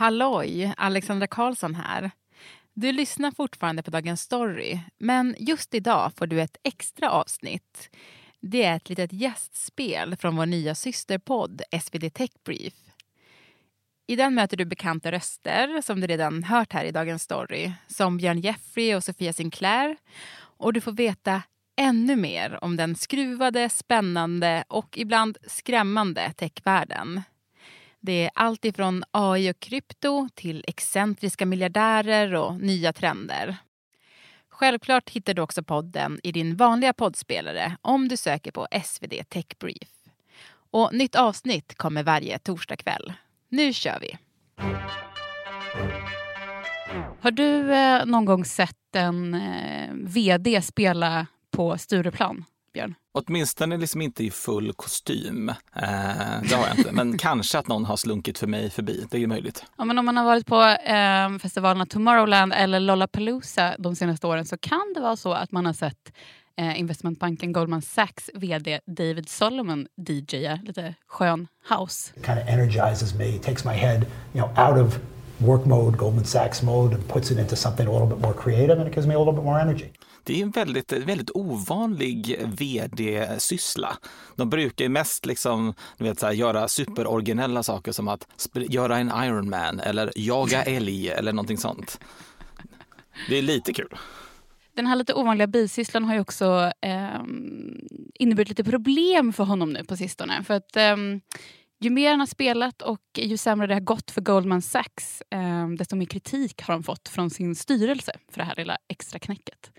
Halloj, Alexandra Karlsson här. Du lyssnar fortfarande på Dagens Story, men just idag får du ett extra avsnitt. Det är ett litet gästspel från vår nya systerpodd SvD Tech Brief. I den möter du bekanta röster som du redan hört här i Dagens Story, som Björn Jeffrey och Sofia Sinclair. Och du får veta ännu mer om den skruvade, spännande och ibland skrämmande techvärlden. Det är allt ifrån AI och krypto till excentriska miljardärer och nya trender. Självklart hittar du också podden i din vanliga poddspelare om du söker på SvD Tech Brief. Och nytt avsnitt kommer varje torsdagkväll. Nu kör vi! Har du eh, någon gång sett en eh, vd spela på Stureplan, Björn? Åtminstone liksom inte i full kostym. Eh, det har jag inte. Men kanske att någon har slunkit för mig förbi. Det är möjligt. Ja, men om man har varit på eh, festivalerna Tomorrowland eller Lollapalooza de senaste åren så kan det vara så att man har sett eh, investmentbanken Goldman Sachs vd David Solomon DJa lite skön house. It kind of energizes me, takes my head you know, out of work mode, Goldman Sachs mode and puts it into something a little bit more creative and it gives me a little bit more energy. Det är en väldigt, väldigt ovanlig vd-syssla. De brukar ju mest liksom, du vet, så här, göra superoriginella saker som att göra en Ironman eller jaga älg eller någonting sånt. Det är lite kul. Den här lite ovanliga bisysslan har ju också eh, inneburit lite problem för honom nu på sistone. För att eh, ju mer han har spelat och ju sämre det har gått för Goldman Sachs eh, desto mer kritik har han fått från sin styrelse för det här lilla extra knäcket.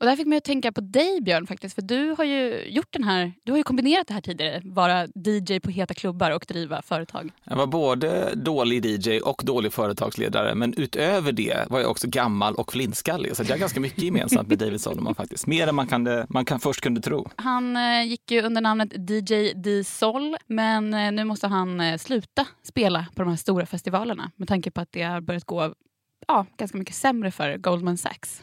Och det här fick mig att tänka på dig Björn faktiskt. För du har ju gjort den här, du har ju kombinerat det här tidigare. Vara DJ på heta klubbar och driva företag. Jag var både dålig DJ och dålig företagsledare. Men utöver det var jag också gammal och flintskallig. Så jag har ganska mycket gemensamt med David Solomon faktiskt. Mer än man, kan, man kan först kunde tro. Han eh, gick ju under namnet DJ D-Sol. Men eh, nu måste han eh, sluta spela på de här stora festivalerna. Med tanke på att det har börjat gå ja, ganska mycket sämre för Goldman Sachs.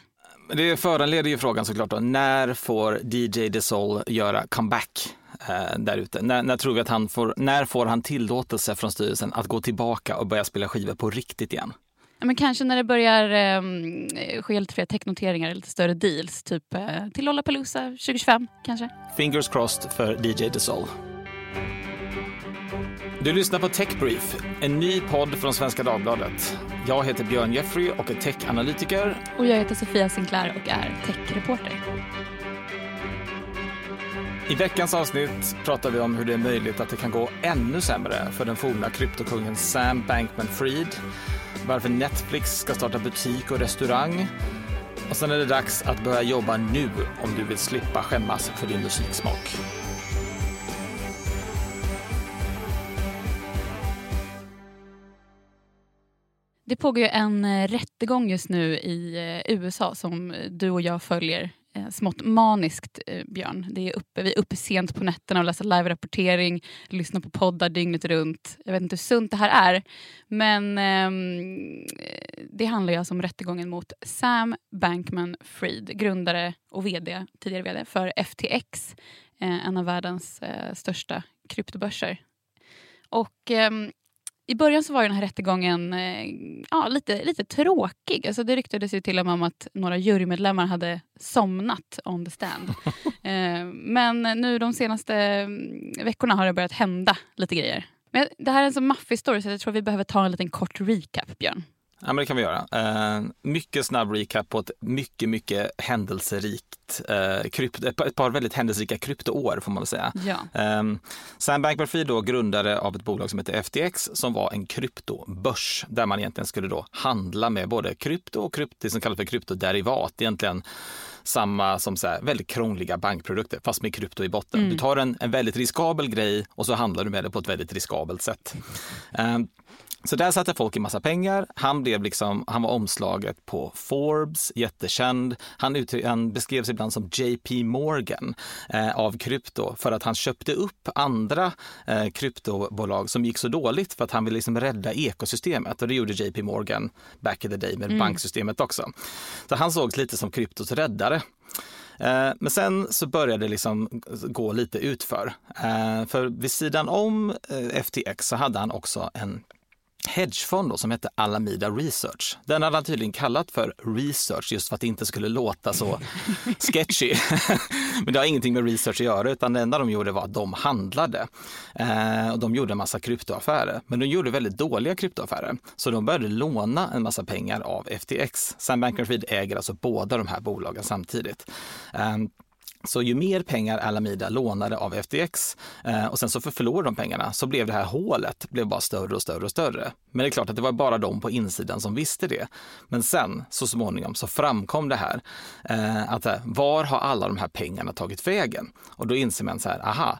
Det föranleder ju frågan såklart då, när får DJ DeSol göra comeback eh, där ute? När, när, tror vi att han får, när får han tillåtelse från styrelsen att gå tillbaka och börja spela skivor på riktigt igen? Ja, men kanske när det börjar eh, ske lite fler technoteringar, lite större deals, typ eh, till Lollapalooza 2025 kanske. Fingers crossed för DJ DeSol. Du lyssnar på Tech Brief, en ny podd från Svenska Dagbladet. Jag heter Björn Jeffrey och är techanalytiker. Och jag heter Sofia Sinclair och är techreporter. I veckans avsnitt pratar vi om hur det är möjligt att det kan gå ännu sämre för den forna kryptokungen Sam Bankman-Fried, varför Netflix ska starta butik och restaurang och sen är det dags att börja jobba nu om du vill slippa skämmas för din musiksmak. Det pågår ju en eh, rättegång just nu i eh, USA som eh, du och jag följer smått maniskt, Björn. Det är uppe, vi är uppe sent på nätterna och läser live-rapportering, lyssnar på poddar dygnet runt. Jag vet inte hur sunt det här är, men eh, det handlar ju alltså om rättegången mot Sam Bankman-Fried, grundare och vd, tidigare vd för FTX, eh, en av världens eh, största kryptobörser. Och eh, i början så var den här rättegången eh, ja, lite, lite tråkig. Alltså det ryktades ju till och med om att några jurymedlemmar hade somnat on the stand. eh, men nu de senaste mm, veckorna har det börjat hända lite grejer. Men det här är en så maffig story så jag tror vi behöver ta en liten kort recap, Björn. Ja, men det kan vi göra. Eh, mycket snabb recap på ett mycket, mycket händelserikt, eh, krypt, ett par väldigt händelserika kryptoår får man väl säga. Ja. Eh, Sam Bankman-Fried då grundare av ett bolag som heter FTX som var en kryptobörs där man egentligen skulle då handla med både krypto och krypto, det som kallas för kryptoderivat, egentligen samma som så här, väldigt krångliga bankprodukter fast med krypto i botten. Mm. Du tar en, en väldigt riskabel grej och så handlar du med det på ett väldigt riskabelt sätt. Um, så där satte folk i massa pengar. Han, blev liksom, han var omslaget på Forbes, jättekänd. Han, han beskrevs ibland som JP Morgan eh, av krypto för att han köpte upp andra eh, kryptobolag som gick så dåligt för att han ville liksom rädda ekosystemet. Och det gjorde JP Morgan back in the day med mm. banksystemet också. Så han sågs lite som kryptos räddare. Eh, men sen så började det liksom gå lite utför. Eh, för vid sidan om eh, FTX så hade han också en hedgefond då, som hette Alameda Research. Den hade han tydligen kallat för research just för att det inte skulle låta så sketchy. Men det har ingenting med research att göra utan det enda de gjorde var att de handlade. Eh, och de gjorde en massa kryptoaffärer. Men de gjorde väldigt dåliga kryptoaffärer. Så de började låna en massa pengar av FTX. Sam Bankman-Fried äger alltså båda de här bolagen samtidigt. Eh, så ju mer pengar Alameda lånade av FTX eh, och sen så förlorade de pengarna så blev det här hålet blev bara större och större och större. Men det är klart att det var bara de på insidan som visste det. Men sen så småningom så framkom det här eh, att eh, var har alla de här pengarna tagit vägen? Och då inser man så här, aha,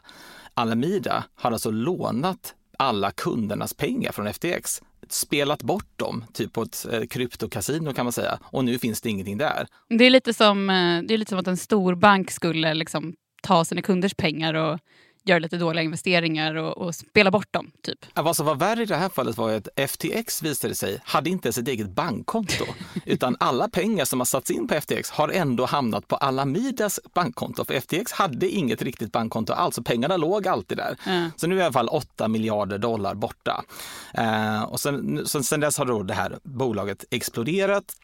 Alameda har alltså lånat alla kundernas pengar från FTX spelat bort dem, typ på ett eh, kryptokasino kan man säga. Och nu finns det ingenting där. Det är lite som, eh, det är lite som att en stor bank skulle liksom ta sina kunders pengar och göra lite dåliga investeringar och, och, spela bort dem. Typ. vad som var värre i det här fallet var att FTX visade sig hade inte ens ett eget bankkonto. utan alla pengar som har satts in på FTX har ändå hamnat på Alamidas bankkonto. För FTX hade inget riktigt bankkonto alls, och pengarna låg alltid där. Mm. Så nu är i alla fall 8 miljarder dollar borta. Uh, och sen, sen, sen dess har då det här bolaget exploderat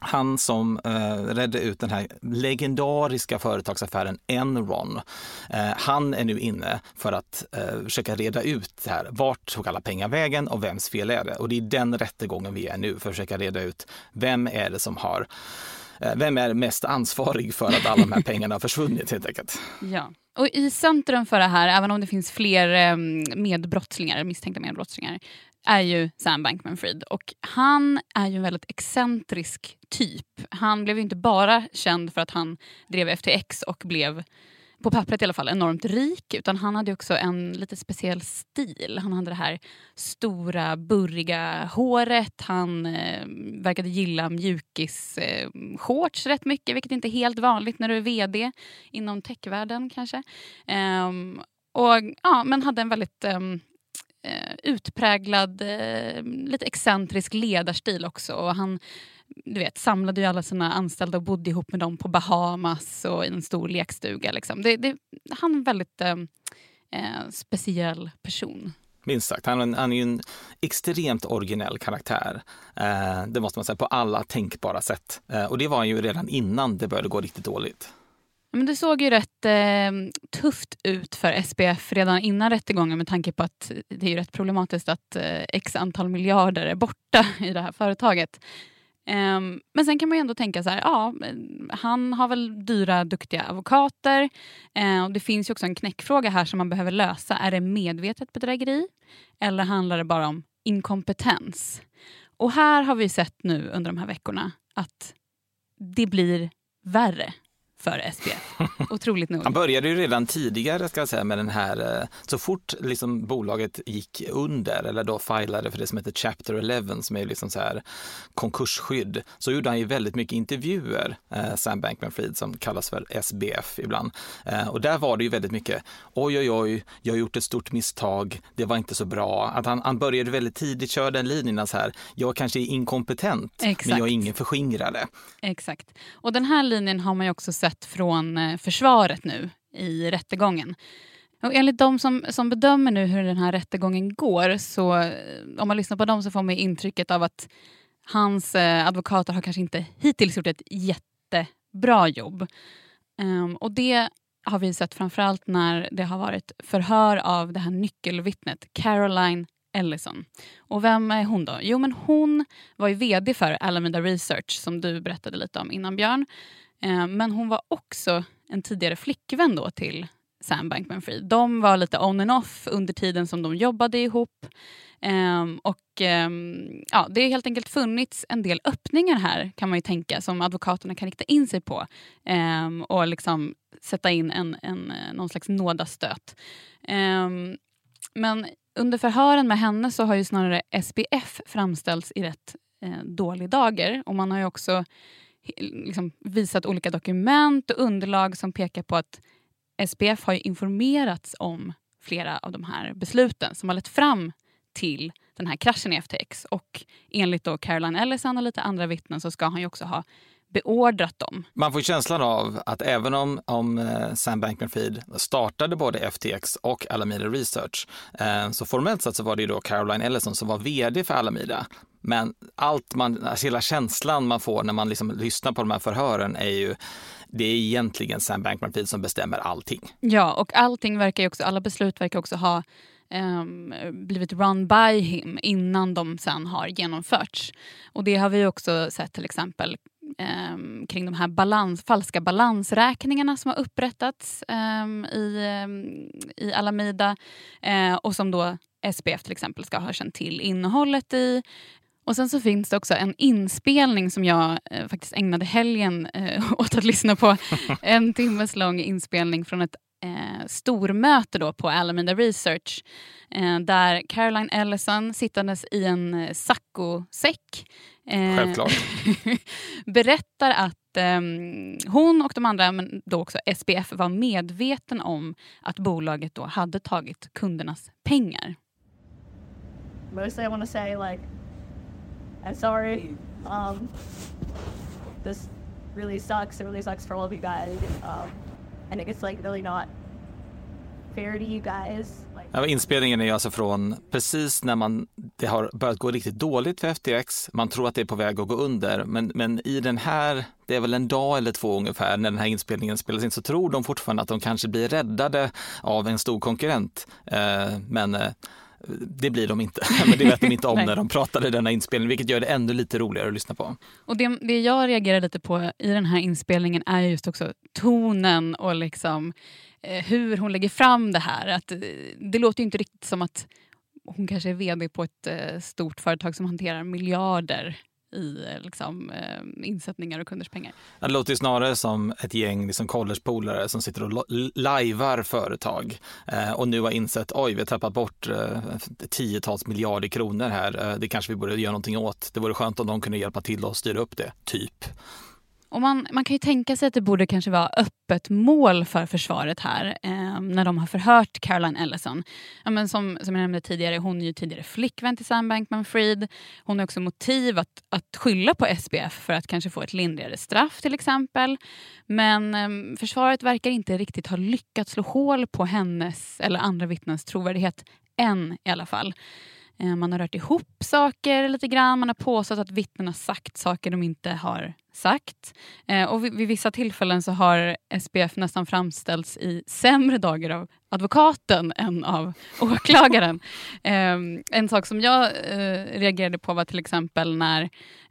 han som eh, redde ut den här legendariska företagsaffären Enron, eh, han är nu inne för att eh, försöka reda ut det här. Vart tog alla pengar vägen och vems fel är det? Och det är den rättegången vi är nu för att försöka reda ut vem är det som har eh, vem är mest ansvarig för att alla de här pengarna har försvunnit helt enkelt? Ja. Och I centrum för det här, även om det finns fler eh, medbrottslingar, misstänkta medbrottslingar, är ju Sam Bankman-Fried. Och han är ju en väldigt excentrisk typ. Han blev ju inte bara känd för att han drev FTX och blev på pappret i alla fall enormt rik utan han hade också en lite speciell stil. Han hade det här stora burriga håret. Han eh, verkade gilla mjukisshorts eh, rätt mycket vilket inte är helt vanligt när du är vd inom techvärlden kanske. Ehm, och, ja, men hade en väldigt um, eh, Eh, utpräglad, eh, lite excentrisk ledarstil också. Och han du vet, samlade ju alla sina anställda och bodde ihop med dem på Bahamas och i en stor lekstuga. Liksom. Det, det, han är en väldigt eh, eh speciell person. Minst sagt. Han, han är ju en extremt originell karaktär. Eh, det måste man säga, på alla tänkbara sätt. Eh, och det var han ju redan innan det började gå riktigt dåligt. Men det såg ju rätt eh, tufft ut för SPF redan innan rättegången med tanke på att det är ju rätt problematiskt att eh, x antal miljarder är borta i det här företaget. Eh, men sen kan man ju ändå tänka så här, ja, han har väl dyra, duktiga advokater. Eh, och det finns ju också en knäckfråga här som man behöver lösa. Är det medvetet bedrägeri eller handlar det bara om inkompetens? Och här har vi sett nu under de här veckorna att det blir värre för SPF. Otroligt nog. Han började ju redan tidigare ska jag säga, med den här, eh, så fort liksom bolaget gick under eller då filade för det som heter Chapter 11 som är liksom så här konkursskydd, så gjorde han ju väldigt mycket intervjuer, eh, Sam Bankman-Fried som kallas för SBF ibland. Eh, och där var det ju väldigt mycket, oj oj oj, jag har gjort ett stort misstag, det var inte så bra. Att han, han började väldigt tidigt köra den linjen, så här, jag kanske är inkompetent, Exakt. men jag är ingen förskingrare. Exakt. Och den här linjen har man ju också sett från eh, försvaret nu i rättegången. Och enligt de som, som bedömer nu hur den här rättegången går, så eh, om man lyssnar på dem så får man intrycket av att hans eh, advokater har kanske inte hittills gjort ett jättebra jobb. Um, och det har vi sett framförallt när det har varit förhör av det här nyckelvittnet Caroline Ellison. Och vem är hon då? Jo, men hon var ju VD för Alameda Research som du berättade lite om innan Björn. Eh, men hon var också en tidigare flickvän då till Sam Bankman-Fried. De var lite on and off under tiden som de jobbade ihop. Um, och um, ja, Det har helt enkelt funnits en del öppningar här kan man ju tänka som advokaterna kan rikta in sig på um, och liksom sätta in en, en, eh, någon slags nådastöt. men under förhören med henne så har ju snarare SPF framställts i rätt eh, dålig dager och man har ju också liksom visat olika dokument och underlag som pekar på att SPF har informerats om flera av de här besluten som har lett fram till den här kraschen i FTX. Och enligt då Caroline Ellison och lite andra vittnen så ska han ju också ha beordrat dem. Man får känslan av att även om, om eh, Sam Bankman-Fried startade både FTX och Alameda Research, eh, så formellt sett så var det ju då Caroline Ellison som var vd för Alameda. Men allt man, alltså hela känslan man får när man liksom lyssnar på de här förhören är ju det är egentligen Sam Bankman-Fried som bestämmer allting. Ja, och allting verkar också, alla beslut verkar också ha um, blivit run by him innan de sen har genomförts. Och det har vi också sett till exempel um, kring de här balans, falska balansräkningarna som har upprättats um, i, i Alameda uh, och som då SPF till exempel ska ha känt till innehållet i. Och sen så finns det också en inspelning som jag eh, faktiskt ägnade helgen eh, åt att lyssna på. En timmes lång inspelning från ett eh, stormöte då på Alameda Research eh, där Caroline Ellison sittandes i en eh, saccosäck eh, berättar att eh, hon och de andra, men då också SPF, var medveten om att bolaget då hade tagit kundernas pengar. Mostly I want to say like I'm sorry. Um, this really sucks. It really sucks for all of you guys. Um, I think it's like really not fair to you guys. Ja, inspelningen är alltså från precis när man, det har börjat gå riktigt dåligt för FTX. Man tror att det är på väg att gå under, men, men i den här, det är väl en dag eller två ungefär när den här inspelningen spelas in, så tror de fortfarande att de kanske blir räddade av en stor konkurrent. Eh, men eh, det blir de inte, men det vet de inte om när de pratade denna inspelning, vilket gör det ännu lite roligare att lyssna på. Och det, det jag reagerar lite på i den här inspelningen är just också tonen och liksom eh, hur hon lägger fram det här. Att, eh, det låter inte riktigt som att hon kanske är vd på ett eh, stort företag som hanterar miljarder i eh, liksom, eh, insättningar och kunders pengar. Det låter snarare som ett gäng liksom collegepolare som sitter och lajvar företag eh, och nu har insett oj, vi har tappat bort eh, tiotals miljarder kronor här. Eh, det kanske vi borde göra någonting åt. Det vore skönt om de kunde hjälpa till och styra upp det, typ. Och man, man kan ju tänka sig att det borde kanske vara öppet mål för försvaret här eh, när de har förhört Caroline Ellison. Ja, men som, som jag nämnde tidigare, hon är ju tidigare flickvän till Sam Bankman-Fried. Hon har också motiv att, att skylla på SBF för att kanske få ett lindrigare straff till exempel. Men eh, försvaret verkar inte riktigt ha lyckats slå hål på hennes eller andra vittnens trovärdighet än i alla fall. Eh, man har rört ihop saker lite grann. Man har påstått att vittnen har sagt saker de inte har sagt. Eh, och vid, vid, vissa tillfällen så har SPF nästan framställts i sämre dagar av advokaten än av åklagaren. Eh, en sak som jag eh, reagerade på var till exempel när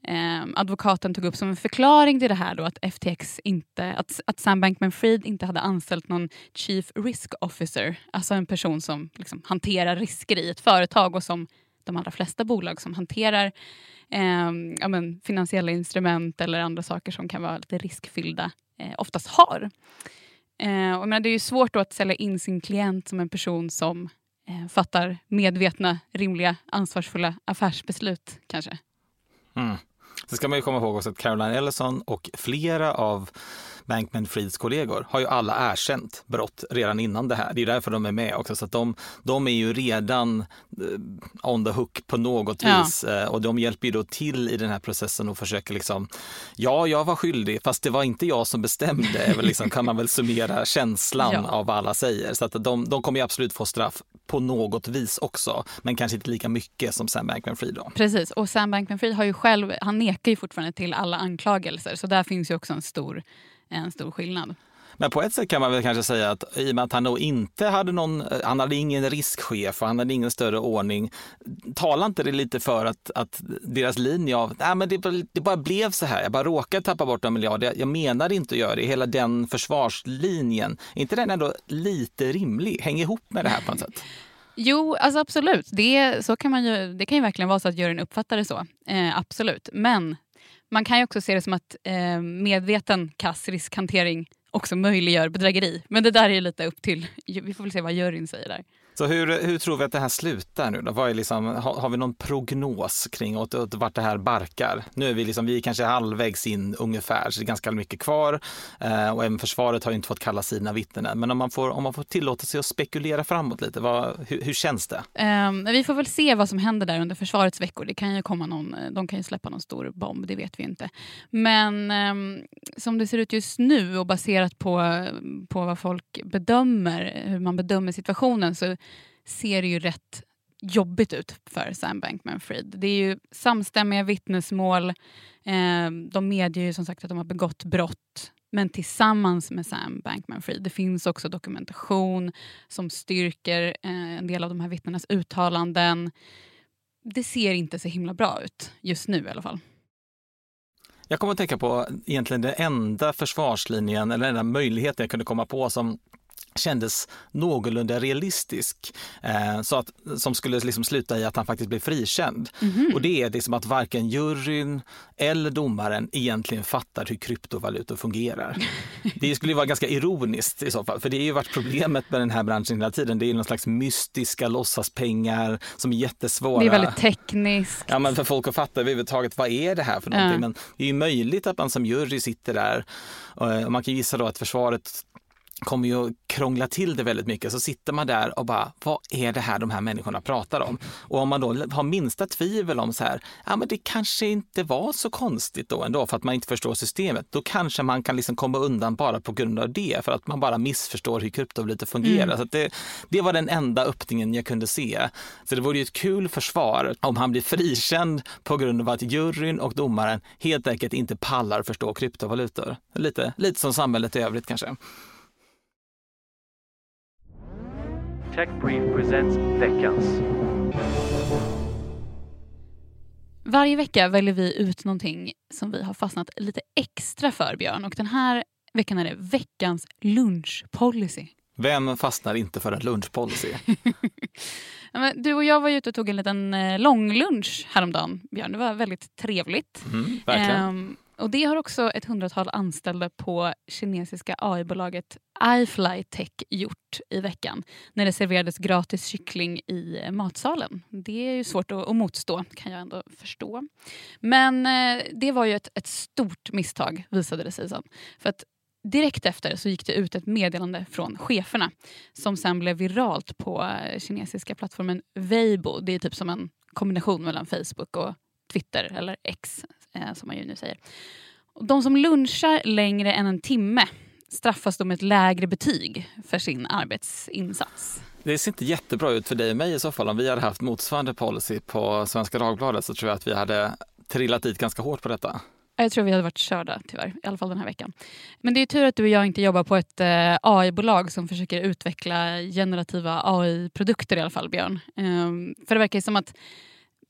eh, advokaten tog upp som en förklaring till det här då att FTX inte, att, att Sam Bankman-Fried inte hade anställt någon Chief Risk Officer, alltså en person som liksom hanterar risker i ett företag och som de allra flesta bolag som hanterar eh, ja, men, finansiella instrument eller andra saker som kan vara lite riskfyllda eh, oftast har. Eh, och, men det är ju svårt att sälja in sin klient som en person som eh, fattar medvetna, rimliga, ansvarsfulla affärsbeslut kanske. Mm. Sen ska man ju komma ihåg också att Caroline Ellison och flera av Bankman Frieds kollegor har ju alla erkänt brott redan innan det här. Det är därför de är med också. Så att de, de är ju redan eh, on the hook på något ja. vis eh, och de hjälper ju då till i den här processen och försöker liksom, ja, jag var skyldig, fast det var inte jag som bestämde, liksom, kan man väl summera känslan ja. av vad alla säger. Så att de, de kommer ju absolut få straff på något vis också, men kanske inte lika mycket som Sam Bankman-Fried. Då. Precis, och Sam Bankman-Fried har ju själv, han nekar ju fortfarande till alla anklagelser, så där finns ju också en stor en stor skillnad. Men på ett sätt kan man väl kanske säga att i och med att han då inte hade någon, han hade ingen riskchef och han hade ingen större ordning. Talar inte det lite för att, att deras linje av, nej men det, det bara blev så här, jag bara råkade tappa bort en miljard, jag, jag menade inte att göra det, hela den försvarslinjen, är inte den ändå lite rimlig, hänger ihop med det här på något sätt? Jo, alltså absolut. Det, så kan man ju, det kan ju verkligen vara så att juryn uppfattar det så. Eh, absolut. Men man kan ju också se det som att eh, medveten kass riskhantering också möjliggör bedrägeri. Men det där är lite upp till, vi får väl se vad juryn säger där. Så hur, hur tror vi att det här slutar nu då? Vad är liksom, har, har vi någon prognos kring åt, åt vart det här barkar? Nu är vi, liksom, vi är kanske halvvägs in ungefär, så det är ganska mycket kvar. Eh, och även försvaret har inte fått kalla sina vittnen än. Men om man får, om man får tillåta sig att spekulera framåt lite, vad, hur, hur känns det? Um, vi får väl se vad som händer där under försvarets veckor. Det kan ju komma någon, eh, de kan ju släppa någon stor bomb, det vet vi inte. Men um, som det ser ut just nu och baserat på, på vad folk bedömer, hur man bedömer situationen så ser det ju rätt jobbigt ut för Sam Bankman-Fried. Det är ju samstämmiga vittnesmål. Eh, de medger ju som sagt att de har begått brott men tillsammans med Sam Bankman-Fried. Det finns också dokumentation som styrker eh, en del av de här vittnenas uttalanden. Det ser inte så himla bra ut just nu i alla fall. Jag kommer att tänka på egentligen den enda försvarslinjen eller den enda möjligheten jag kunde komma på som kändes någorlunda realistisk. Eh, så att, som skulle liksom sluta i att han faktiskt blev frikänd. Mm -hmm. Och det är liksom att varken juryn eller domaren egentligen fattar hur kryptovalutor fungerar. det skulle vara ganska ironiskt i så fall, för det är ju varit problemet med den här branschen hela tiden. Det är någon slags mystiska låtsaspengar som är jättesvåra. Det är väldigt tekniskt. Ja, men för folk att fatta överhuvudtaget, vad är det här för någonting? Ja. Men det är ju möjligt att man som jury sitter där och man kan gissa då att försvaret kommer ju att krångla till det väldigt mycket. Så sitter man där och bara, vad är det här de här människorna pratar om? Och om man då har minsta tvivel om så här, ja men det kanske inte var så konstigt då ändå för att man inte förstår systemet. Då kanske man kan liksom komma undan bara på grund av det, för att man bara missförstår hur kryptovalutor fungerar. Mm. Så det, det var den enda öppningen jag kunde se. Så det vore ju ett kul försvar om han blir frikänd på grund av att juryn och domaren helt enkelt inte pallar förstå kryptovalutor. Lite, lite som samhället i övrigt kanske. Tech Brief presents veckans. Varje vecka väljer vi ut någonting som vi har fastnat lite extra för, Björn. Och den här veckan är det veckans lunchpolicy. Vem fastnar inte för en lunchpolicy? du och jag var ute och tog en liten eh, långlunch häromdagen, Björn. Det var väldigt trevligt. Mm, verkligen. Um, och det har också ett hundratal anställda på kinesiska AI-bolaget iFlyTech gjort i veckan när det serverades gratis kyckling i eh, matsalen. Det är ju svårt att, att motstå, kan jag ändå förstå. Men eh, det var ju ett, ett stort misstag, visade det sig sen. För att Direkt efter så gick det ut ett meddelande från cheferna som sen blev viralt på eh, kinesiska plattformen Weibo. Det är typ som en kombination mellan Facebook och Twitter, eller X eh, som man ju nu säger. De som lunchar längre än en timme straffas då med ett lägre betyg för sin arbetsinsats. Det ser inte jättebra ut för dig och mig i så fall. Om vi hade haft motsvarande policy på Svenska Dagbladet så tror jag att vi hade trillat dit ganska hårt på detta. Jag tror vi hade varit körda tyvärr, i alla fall den här veckan. Men det är tur att du och jag inte jobbar på ett eh, AI-bolag som försöker utveckla generativa AI-produkter i alla fall, Björn. Um, för det verkar som att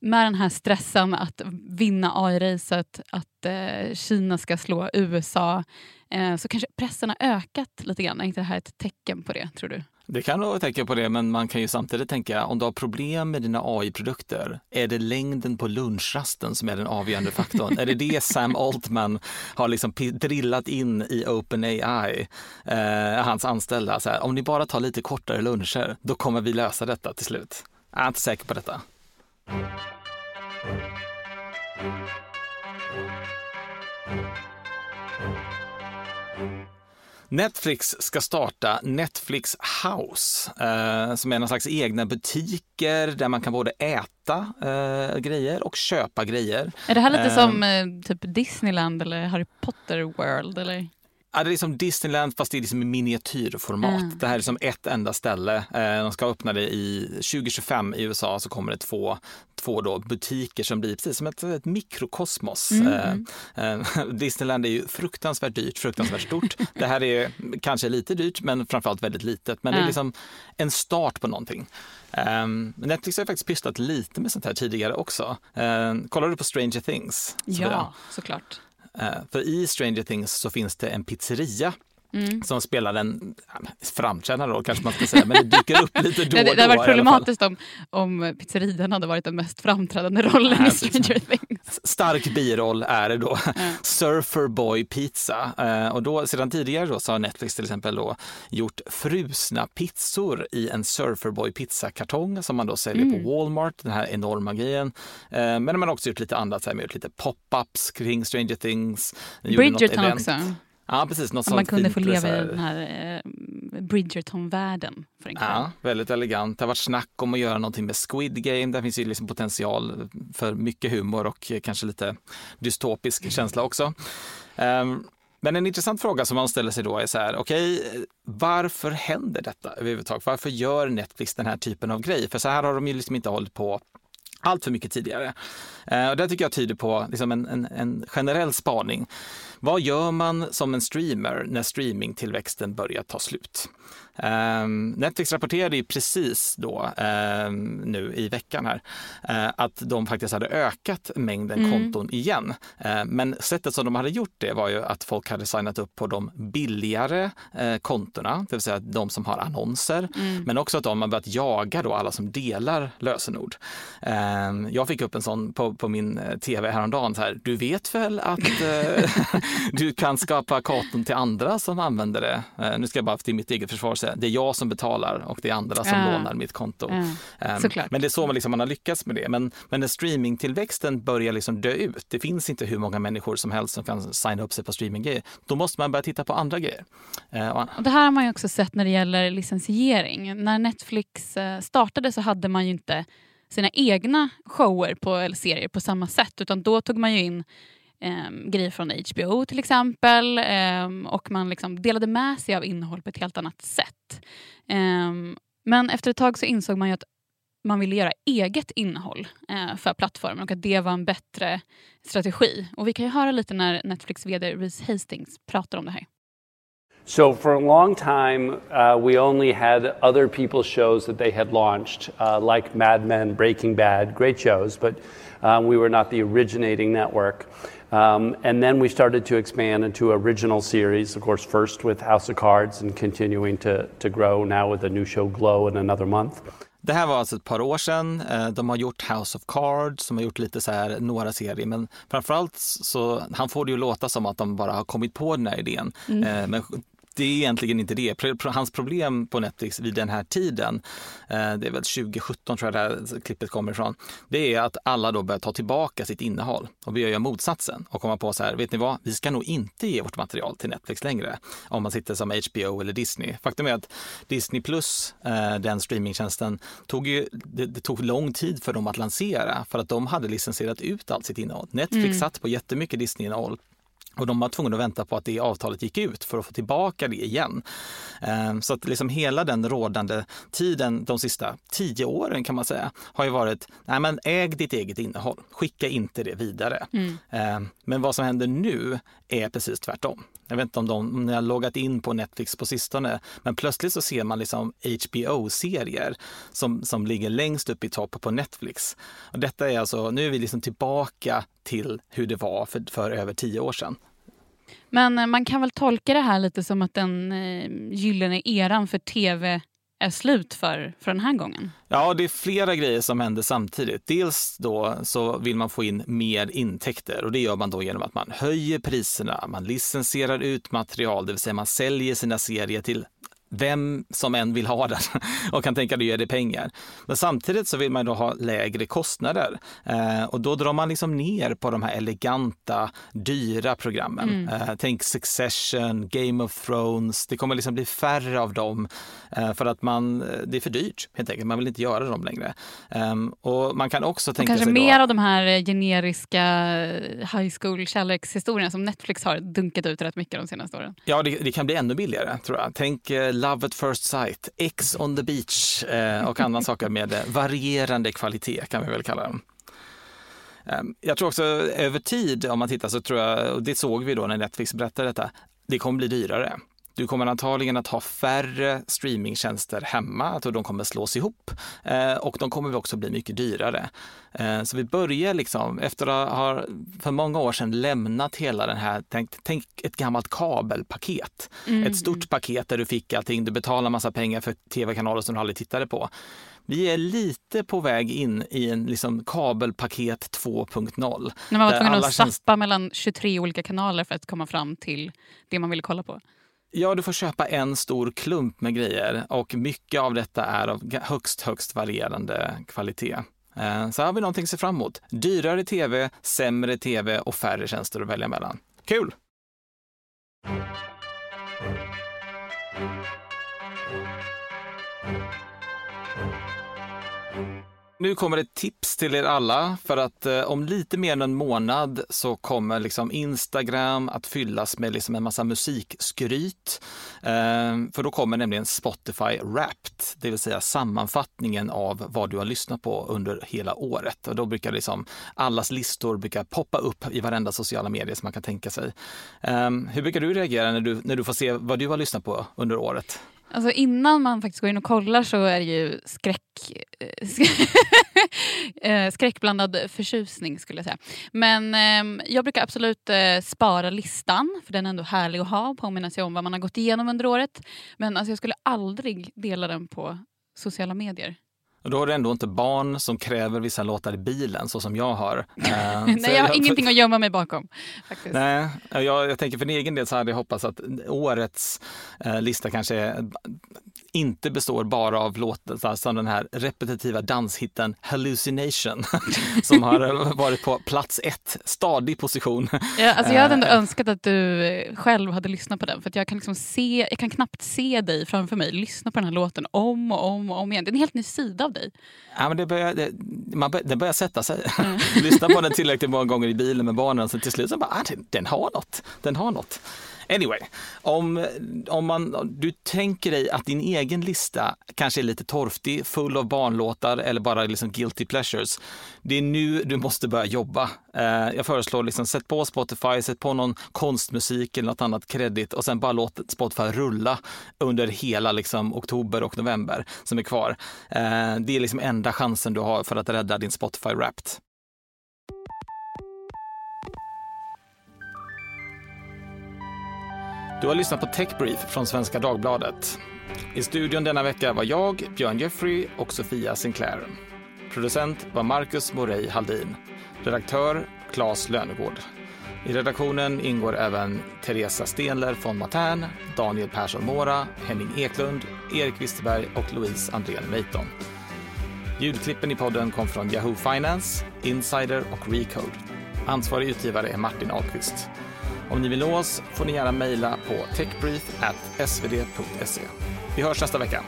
med den här stressen att vinna AI-racet, att eh, Kina ska slå USA, eh, så kanske pressen har ökat lite grann. Är inte det här ett tecken på det, tror du? Det kan vara ett tecken på det, men man kan ju samtidigt tänka om du har problem med dina AI-produkter, är det längden på lunchrasten som är den avgörande faktorn? är det det Sam Altman har liksom drillat in i OpenAI, eh, hans anställda? Så här, om ni bara tar lite kortare luncher, då kommer vi lösa detta till slut. Jag är inte säker på detta. Netflix ska starta Netflix House eh, som är någon slags egna butiker där man kan både äta eh, grejer och köpa grejer. Är det här lite eh, som eh, typ Disneyland eller Harry Potter World? Eller? Ja, det är som Disneyland fast det är liksom i miniatyrformat. Mm. Det här är som ett enda ställe. Eh, de ska öppna det i 2025 i USA så kommer det två, två då butiker som blir precis som ett, ett mikrokosmos. Mm. Eh, eh, Disneyland är ju fruktansvärt dyrt, fruktansvärt stort. det här är kanske lite dyrt men framförallt väldigt litet. Men mm. det är liksom en start på någonting. Um, Netflix har faktiskt pysslat lite med sånt här tidigare också. Uh, kollar du på Stranger Things? Ja, såklart. Eh, för i Stranger Things så finns det en pizzeria Mm. som spelar en framträdande roll kanske man ska säga, men det dyker upp lite då och då. Det, hade varit problematiskt om, om pizzerian hade varit den mest framträdande rollen Nej, i Stranger Things. Stark biroll är det då. Surfer Boy Pizza. Eh, och då, sedan tidigare då så har Netflix till exempel då gjort frusna pizzor i en Surfer Boy pizzakartong som man då säljer Mm. på Walmart, den här enorma grejen. Eh, men man har också gjort lite annat, så här, gjort lite pop-ups kring Stranger Things. Bridgerton också. Ja, precis. Något man kunde få leva i den här eh, Bridgerton-världen för en kväll. Ja, väldigt elegant. Det har varit snack om att göra någonting med Squid Game. Där finns ju liksom potential för mycket humor och kanske lite dystopisk känsla också. Ehm, men en intressant fråga som man ställer sig då är så här, okej, varför händer detta överhuvudtaget? Varför gör Netflix den här typen av grej? För så här har de ju liksom inte hållit på allt för mycket tidigare. Eh, och det tycker jag tyder på liksom en, en, en generell spaning. Vad gör man som en streamer när streamingtillväxten börjar ta slut? Ehm, Netflix rapporterade ju precis då, ehm, nu i veckan här, eh, att de faktiskt hade ökat mängden Mm. konton igen. Eh, men sättet som de hade gjort det var ju att folk hade signat upp på de billigare eh, kontona, det vill säga de som har annonser, Mm. men också att de har börjat jaga då alla som delar lösenord. Ehm, jag fick upp en sån på, på min eh, tv häromdagen, så här, du vet väl att eh, du kan skapa konton till andra som använder det. Eh, nu ska jag bara till mitt eget försvar säga, det är jag som betalar och det är andra som Ja. lånar mitt konto. Såklart. Men det är så man, liksom, man har lyckats med det. Men, men när streamingtillväxten börjar liksom dö ut, det finns inte hur många människor som helst som kan signa upp sig på streaminggrejer, då måste man börja titta på andra grejer. Och det här har man ju också sett när det gäller licensiering. När Netflix startade så hade man ju inte sina egna shower på, eller serier på samma sätt utan då tog man ju in eh, grejer från HBO till exempel eh, och man liksom delade med sig av innehåll på ett helt annat sätt. Eh, men efter ett tag så insåg man ju att man ville göra eget innehåll eh, för plattformen och att det var en bättre strategi. Och vi kan ju höra lite när Netflix vd Reese Hastings pratar om det här. So for a long time, uh, we only had other people's shows that they had launched, uh, like Mad Men, Breaking Bad, great shows, but um, we were not the originating network. Um, and then we started to expand into original series, of course, first with House of Cards and continuing to, to grow now with a new show, Glow, in another month. Det här var alltså ett par år sedan. Eh, De har gjort House of Cards, de har gjort lite så här, några serier, men framförallt så han får det ju låta som att de bara har kommit på den här idén. Eh, Men det är egentligen inte det. Hans problem på Netflix vid den här tiden, eh, det är väl 2017 tror jag det här klippet kommer ifrån, det är att alla då börjar ta tillbaka sitt innehåll och börjar göra motsatsen och komma på så här, vet ni vad, vi ska nog inte ge vårt material till Netflix längre om man sitter som HBO eller Disney. Faktum är att Disney Plus, eh, den streamingtjänsten, tog ju, det, det tog lång tid för dem att lansera för att de hade licensierat ut allt sitt innehåll. Netflix satt på jättemycket Disney-innehåll och de var tvungna att vänta på att det avtalet gick ut för att få tillbaka det igen. Eh, Så att liksom hela den rådande tiden, de sista tio åren kan man säga, har ju varit, nej men äg ditt eget innehåll, skicka inte det vidare. Eh, Men vad som händer nu är precis tvärtom. Jag vet inte om, de, om ni har loggat in på Netflix på sistone, men plötsligt så ser man liksom HBO-serier som, som ligger längst upp i topp på Netflix. Och detta är alltså, nu är vi liksom tillbaka till hur det var för, för över tio år sedan. Men eh, man kan väl tolka det här lite som att den eh, gyllene eran för tv är slut för, för den här gången. Ja, det är flera grejer som händer samtidigt. Dels då så vill man få in mer intäkter och det gör man då genom att man höjer priserna, man licensierar ut material, det vill säga man säljer sina serier till vem som än vill ha den och kan tänka dig ge det pengar. Men samtidigt så vill man då ha lägre kostnader eh, och då drar man liksom ner på de här eleganta, dyra programmen. Eh, tänk Succession, Game of Thrones. Det kommer liksom bli färre av dem eh, för att man, det är för dyrt helt enkelt. Man vill inte göra dem längre. Ehm, och man kan också Och tänka kanske sig då, mer av de här eh, generiska eh, high school kärlekshistorierna som Netflix har dunkat ut rätt mycket de senaste åren. Ja, det, det kan bli ännu billigare tror jag. Tänk eh, Love at first sight, X on the beach eh, och andra saker med eh, varierande kvalitet kan vi väl kalla dem. Ehm, jag tror också över tid, om man tittar så tror jag, och det såg vi då när Netflix berättade detta, det kommer bli dyrare. Du kommer antagligen att ha färre streamingtjänster hemma, tror de kommer slås ihop eh, och de kommer också bli mycket dyrare. Eh, Så vi börjar liksom, efter att ha för många år sedan lämnat hela den här, tänk, tänk ett gammalt kabelpaket. Ett stort paket där du fick allting, du betalade massa pengar för tv-kanaler som du aldrig tittade på. Vi är lite på väg in i en liksom kabelpaket 2.0. När man var tvungen att zappa mellan 23 olika kanaler för att komma fram till det man ville kolla på. Ja, du får köpa en stor klump med grejer och mycket av detta är av högst, högst varierande kvalitet. Eh, så här har vi någonting att se fram emot. Dyrare tv, sämre tv och färre tjänster att välja mellan. Kul! Nu kommer ett tips till er alla för att eh, om lite mer än en månad så kommer liksom Instagram att fyllas med liksom en massa musikskryt. Eh, för då kommer nämligen Spotify Wrapped, det vill säga sammanfattningen av vad du har lyssnat på under hela året. Och då brukar liksom allas listor brukar poppa upp i varenda sociala medier som man kan tänka sig. Eh, hur brukar du reagera när du, när du får se vad du har lyssnat på under året? Alltså innan man faktiskt går in och kollar så är det ju skräck, eh, eh, skräckblandad förtjusning skulle jag säga. Men eh, jag brukar absolut eh, spara listan för den är ändå härlig att ha, påminna sig om vad man har gått igenom under året. Men alltså, jag skulle aldrig dela den på sociala medier. Och då har du ändå inte barn som kräver vissa låtar i bilen så som jag har. Eh, Nej, jag har ingenting att gömma mig bakom. Faktiskt. Nej, jag, jag tänker för din egen del så hade jag hoppats att årets eh, lista kanske är, inte består bara av låtar som den här repetitiva danshitten Hallucination som har varit på plats ett, stadig position. Ja, alltså jag hade ändå Eh, önskat att du eh, själv hade lyssnat på den för jag kan, liksom se, jag kan knappt se dig framför mig lyssna på den här låten om och om och om igen. Det är en helt ny sida av dig. Ja, men det, börjar, det, man bör, det börjar sätta sig. Lyssna på den tillräckligt många gånger i bilen med barnen så till slut så bara, ah, den, den har något. Den har något. Anyway, om, om man, du tänker dig att din egen lista kanske är lite torftig, full av barnlåtar eller bara liksom guilty pleasures. Det är nu du måste börja jobba. Eh, jag föreslår liksom, sätt på Spotify, sätt på någon konstmusik eller något annat kredit och sen bara låt Spotify rulla under hela liksom, oktober och november som är kvar. Eh, det är liksom enda chansen du har för att rädda din Spotify Wrapped. Du har lyssnat på Techbrief från Svenska Dagbladet. I studion denna vecka var jag, Björn Jeffrey och Sofia Sinclair. Producent var Marcus Morey Haldin. Redaktör Claes Lönegård. I redaktionen ingår även Teresa Stenler von Matern, Daniel Persson Mora, Henning Eklund, Erik Wisterberg och Louise Andrén Leiton. Ljudklippen i podden kom från Yahoo Finance, Insider och Recode. Ansvarig utgivare är Martin Ahlqvist. Om ni vill nå oss får ni gärna mejla på techbrief.svd.se. Vi hörs nästa vecka.